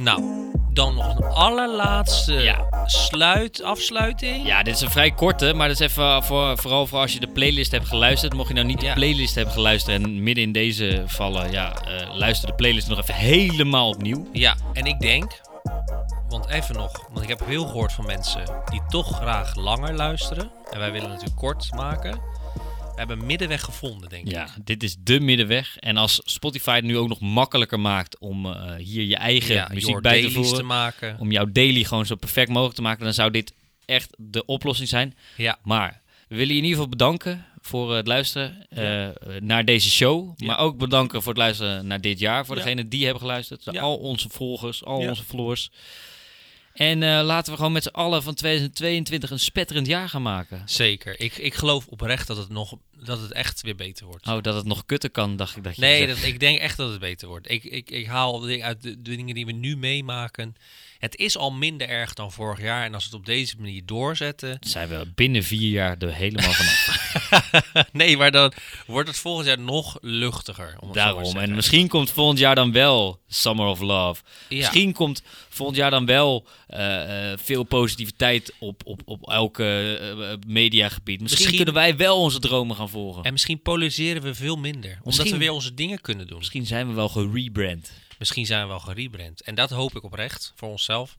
Nou, dan nog een allerlaatste Ja. sluit, afsluiting. Ja, dit is een vrij korte, maar dat is even voor, vooral voor als je de playlist hebt geluisterd. Mocht je nou niet Ja. de playlist hebben geluisterd en midden in deze vallen, ja, eh, luister de playlist nog even helemaal opnieuw. Ja, en ik denk, want even nog, want ik heb heel gehoord van mensen die toch graag langer luisteren. En wij willen natuurlijk kort maken. Hebben een middenweg gevonden, denk ik. Ja, dit is de middenweg. En als Spotify het nu ook nog makkelijker maakt om eh, hier je eigen Ja, muziek bij te voeren, te maken. om jouw daily gewoon zo perfect mogelijk te maken, dan zou dit echt de oplossing zijn. Ja, Maar we willen je in ieder geval bedanken voor het luisteren eh, naar deze show. Ja. Maar ook bedanken voor het luisteren naar dit jaar. Voor degenen die hebben geluisterd. Al onze volgers, al onze followers. En eh, laten we gewoon met z'n allen van 2022 een spetterend jaar gaan maken. zeker. Ik, ik geloof oprecht dat het, nog, dat het echt weer beter wordt. Oh, dat het nog kutter kan, dacht ik dat je Nee, dat, ik denk echt dat het beter wordt. Ik, ik, ik haal uit de, de dingen die we nu meemaken. Het is al minder erg dan vorig jaar. En als we het op deze manier doorzetten. zijn we binnen vier jaar er helemaal vanaf. nee, maar dan wordt het volgend jaar nog luchtiger. Om het zo maar te Daarom. En misschien komt volgend jaar dan wel Summer of Love. Ja. Misschien komt volgend jaar dan wel eh, eh, veel positiviteit op, op, op elke eh, mediagebied. Misschien, Misschien- kunnen wij wel onze dromen gaan volgen. En misschien polariseren we veel minder. Omdat Misschien- we weer onze dingen kunnen doen. Misschien zijn we wel gerebrand. Misschien zijn we wel gerebrand. En dat hoop ik oprecht voor onszelf.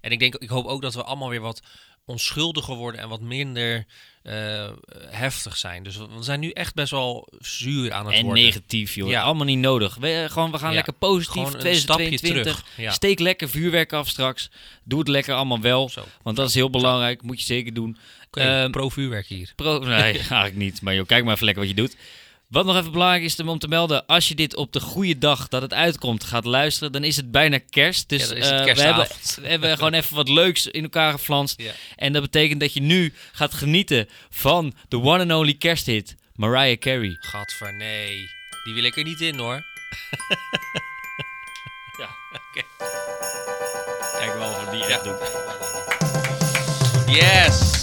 En ik, denk, ik hoop ook dat we allemaal weer wat onschuldiger worden en wat minder eh, heftig zijn. Dus we zijn nu echt best wel zuur aan het En worden. negatief, joh. Ja. Allemaal niet nodig. We, eh, gewoon, we gaan Ja. lekker positief. Gewoon een stapje 2022. terug. Ja. Steek lekker vuurwerk af straks. Doe het lekker allemaal wel. Zo. Want dat is heel belangrijk. Moet je zeker doen. Ehm, pro-vuurwerk hier. Pro, nee, eigenlijk niet. Maar joh, kijk maar even lekker wat je doet. Wat nog even belangrijk is om te melden, als je dit op de goede dag dat het uitkomt gaat luisteren, dan is het bijna kerst. Dus Ja, eh, we, hebben, we hebben gewoon even wat leuks in elkaar geflanst. Ja. En dat betekent dat je nu gaat genieten van de one and only kersthit, Mariah Carey. Gadver, nee. Die wil ik er niet in hoor. Ja. Kijk wel of die echt doen. Yes!